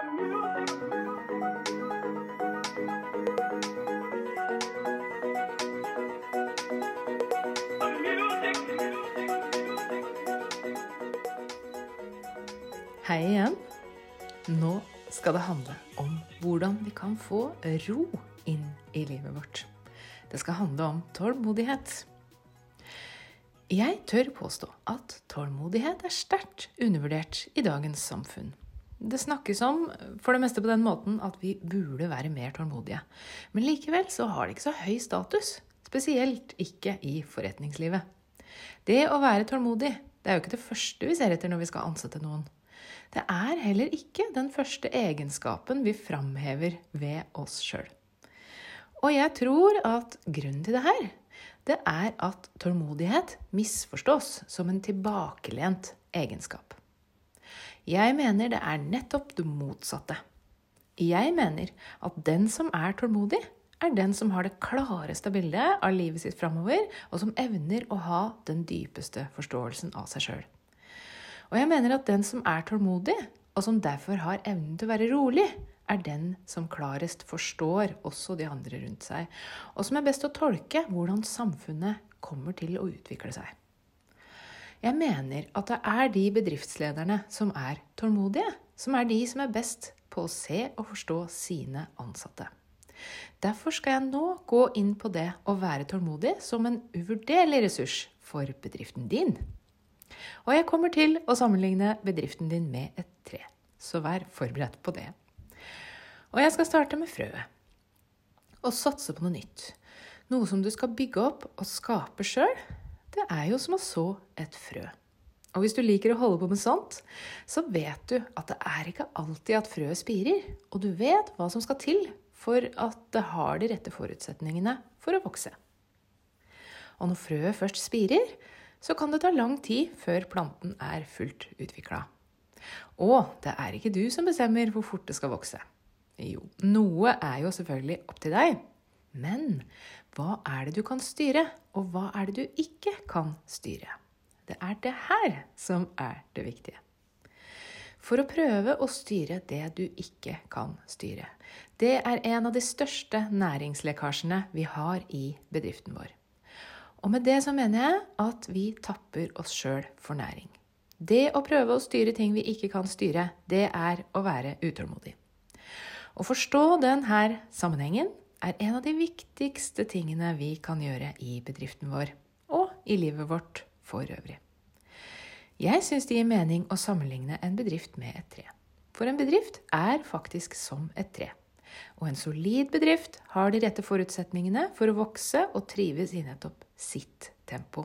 Hei igjen. Nå skal det handle om hvordan vi kan få ro inn i livet vårt. Det skal handle om tålmodighet. Jeg tør påstå at tålmodighet er sterkt undervurdert i dagens samfunn. Det snakkes om for det meste på den måten at vi burde være mer tålmodige. Men likevel så har det ikke så høy status. Spesielt ikke i forretningslivet. Det å være tålmodig det er jo ikke det første vi ser etter når vi skal ansette noen. Det er heller ikke den første egenskapen vi framhever ved oss sjøl. Og jeg tror at grunnen til det her, det er at tålmodighet misforstås som en tilbakelent egenskap. Jeg mener det er nettopp det motsatte. Jeg mener at den som er tålmodig, er den som har det klareste bildet av livet sitt framover, og som evner å ha den dypeste forståelsen av seg sjøl. Og jeg mener at den som er tålmodig, og som derfor har evnen til å være rolig, er den som klarest forstår også de andre rundt seg, og som er best å tolke hvordan samfunnet kommer til å utvikle seg. Jeg mener at det er de bedriftslederne som er tålmodige, som er de som er best på å se og forstå sine ansatte. Derfor skal jeg nå gå inn på det å være tålmodig som en uvurderlig ressurs for bedriften din. Og jeg kommer til å sammenligne bedriften din med et tre, så vær forberedt på det. Og jeg skal starte med frøet. Og satse på noe nytt. Noe som du skal bygge opp og skape sjøl, det er jo som å så et frø. Og hvis du liker å holde på med sånt, så vet du at det er ikke alltid at frøet spirer, og du vet hva som skal til for at det har de rette forutsetningene for å vokse. Og når frøet først spirer, så kan det ta lang tid før planten er fullt utvikla. Og det er ikke du som bestemmer hvor fort det skal vokse. Jo, noe er jo selvfølgelig opp til deg. Men hva er det du kan styre, og hva er det du ikke kan styre? Det er det her som er det viktige. For å prøve å styre det du ikke kan styre. Det er en av de største næringslekkasjene vi har i bedriften vår. Og med det så mener jeg at vi tapper oss sjøl for næring. Det å prøve å styre ting vi ikke kan styre, det er å være utålmodig. Å forstå denne sammenhengen er en av de viktigste tingene vi kan gjøre i bedriften vår, og i livet vårt for øvrig. Jeg syns det gir mening å sammenligne en bedrift med et tre. For en bedrift er faktisk som et tre. Og en solid bedrift har de rette forutsetningene for å vokse og trives i nettopp sitt tempo.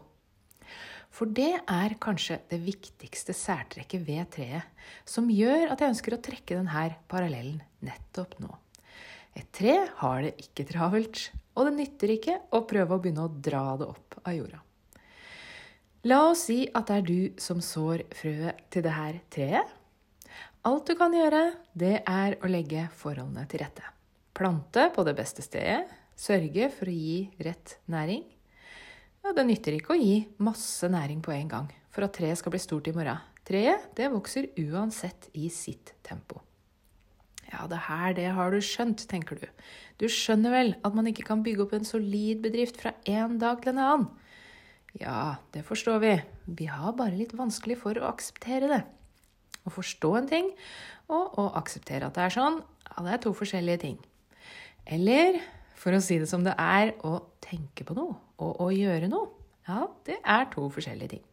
For det er kanskje det viktigste særtrekket ved treet, som gjør at jeg ønsker å trekke denne parallellen nettopp nå. Et tre har det ikke travelt, og det nytter ikke å prøve å begynne å dra det opp av jorda. La oss si at det er du som sår frøet til dette treet. Alt du kan gjøre, det er å legge forholdene til rette. Plante på det beste stedet, sørge for å gi rett næring. Ja, det nytter ikke å gi masse næring på en gang for at treet skal bli stort i morgen. Treet det vokser uansett i sitt tempo. Ja, det her, det har du skjønt, tenker du. Du skjønner vel at man ikke kan bygge opp en solid bedrift fra en dag til en annen? Ja, det forstår vi. Vi har bare litt vanskelig for å akseptere det. Å forstå en ting og å akseptere at det er sånn, ja, det er to forskjellige ting. Eller for å si det som det er, å tenke på noe og å gjøre noe. Ja, det er to forskjellige ting.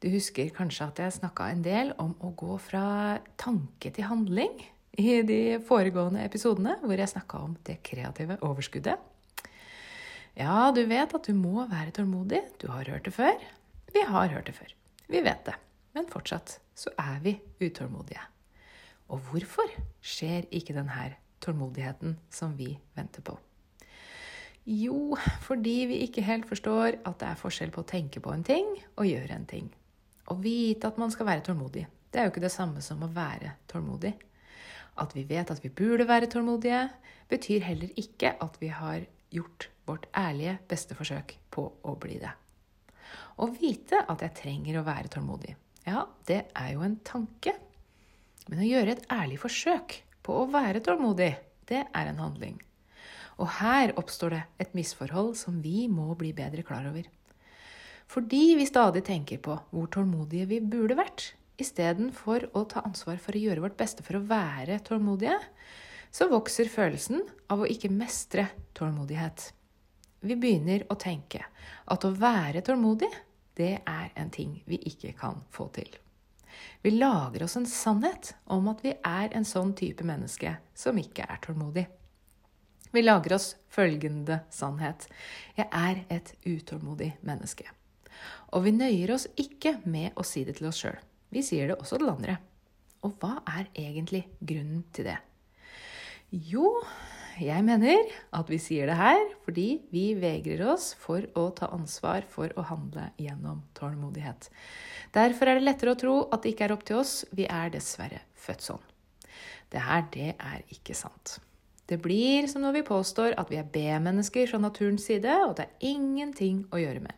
Du husker kanskje at jeg snakka en del om å gå fra tanke til handling i de foregående episodene, hvor jeg snakka om det kreative overskuddet. Ja, du vet at du må være tålmodig. Du har hørt det før. Vi har hørt det før. Vi vet det. Men fortsatt så er vi utålmodige. Og hvorfor skjer ikke denne tålmodigheten som vi venter på? Jo, fordi vi ikke helt forstår at det er forskjell på å tenke på en ting og gjøre en ting. Å vite at man skal være tålmodig, det er jo ikke det samme som å være tålmodig. At vi vet at vi burde være tålmodige, betyr heller ikke at vi har gjort vårt ærlige beste forsøk på å bli det. Å vite at jeg trenger å være tålmodig, ja, det er jo en tanke. Men å gjøre et ærlig forsøk på å være tålmodig, det er en handling. Og her oppstår det et misforhold som vi må bli bedre klar over. Fordi vi stadig tenker på hvor tålmodige vi burde vært, istedenfor å ta ansvar for å gjøre vårt beste for å være tålmodige, så vokser følelsen av å ikke mestre tålmodighet. Vi begynner å tenke at å være tålmodig, det er en ting vi ikke kan få til. Vi lager oss en sannhet om at vi er en sånn type menneske som ikke er tålmodig. Vi lager oss følgende sannhet. Jeg er et utålmodig menneske. Og vi nøyer oss ikke med å si det til oss sjøl. Vi sier det også til andre. Og hva er egentlig grunnen til det? Jo, jeg mener at vi sier det her fordi vi vegrer oss for å ta ansvar for å handle gjennom tålmodighet. Derfor er det lettere å tro at det ikke er opp til oss. Vi er dessverre født sånn. Det her, det er ikke sant. Det blir som når vi påstår at vi er B-mennesker fra naturens side, og det er ingenting å gjøre med.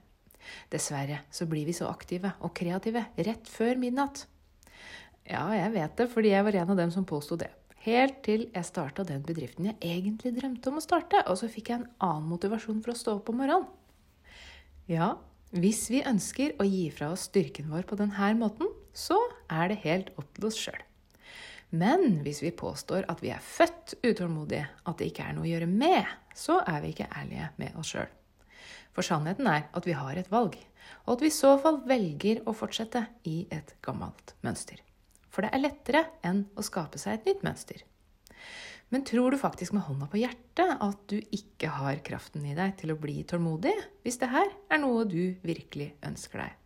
Dessverre så blir vi så aktive og kreative rett før midnatt. Ja, jeg vet det, fordi jeg var en av dem som påsto det. Helt til jeg starta den bedriften jeg egentlig drømte om å starte, og så fikk jeg en annen motivasjon for å stå opp om morgenen. Ja, hvis vi ønsker å gi fra oss styrken vår på denne måten, så er det helt opp til oss sjøl. Men hvis vi påstår at vi er født utålmodige, at det ikke er noe å gjøre med, så er vi ikke ærlige med oss sjøl. For sannheten er at vi har et valg, og at vi i så fall velger å fortsette i et gammelt mønster. For det er lettere enn å skape seg et nytt mønster. Men tror du faktisk med hånda på hjertet at du ikke har kraften i deg til å bli tålmodig, hvis det her er noe du virkelig ønsker deg?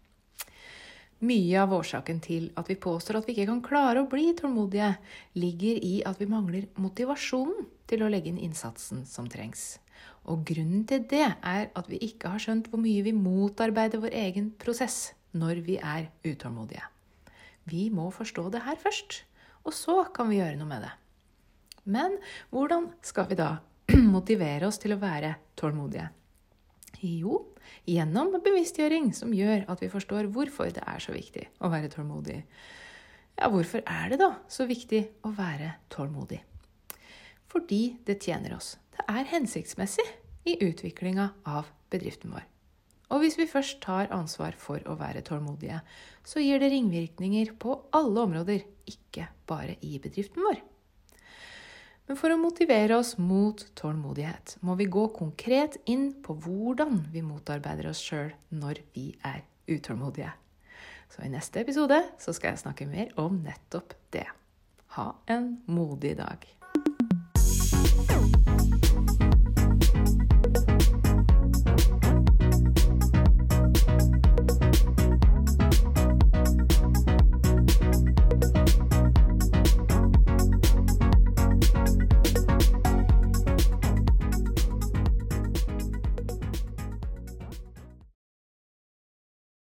Mye av årsaken til at vi påstår at vi ikke kan klare å bli tålmodige, ligger i at vi mangler motivasjonen til å legge inn innsatsen som trengs. Og grunnen til det er at vi ikke har skjønt hvor mye vi motarbeider vår egen prosess når vi er utålmodige. Vi må forstå det her først, og så kan vi gjøre noe med det. Men hvordan skal vi da motivere oss til å være tålmodige? Jo, gjennom bevisstgjøring som gjør at vi forstår hvorfor det er så viktig å være tålmodig. Ja, hvorfor er det da så viktig å være tålmodig? Fordi det tjener oss. Det er hensiktsmessig i utviklinga av bedriften vår. Og hvis vi først tar ansvar for å være tålmodige, så gir det ringvirkninger på alle områder, ikke bare i bedriften vår. Men for å motivere oss mot tålmodighet må vi gå konkret inn på hvordan vi motarbeider oss sjøl når vi er utålmodige. Så i neste episode så skal jeg snakke mer om nettopp det. Ha en modig dag.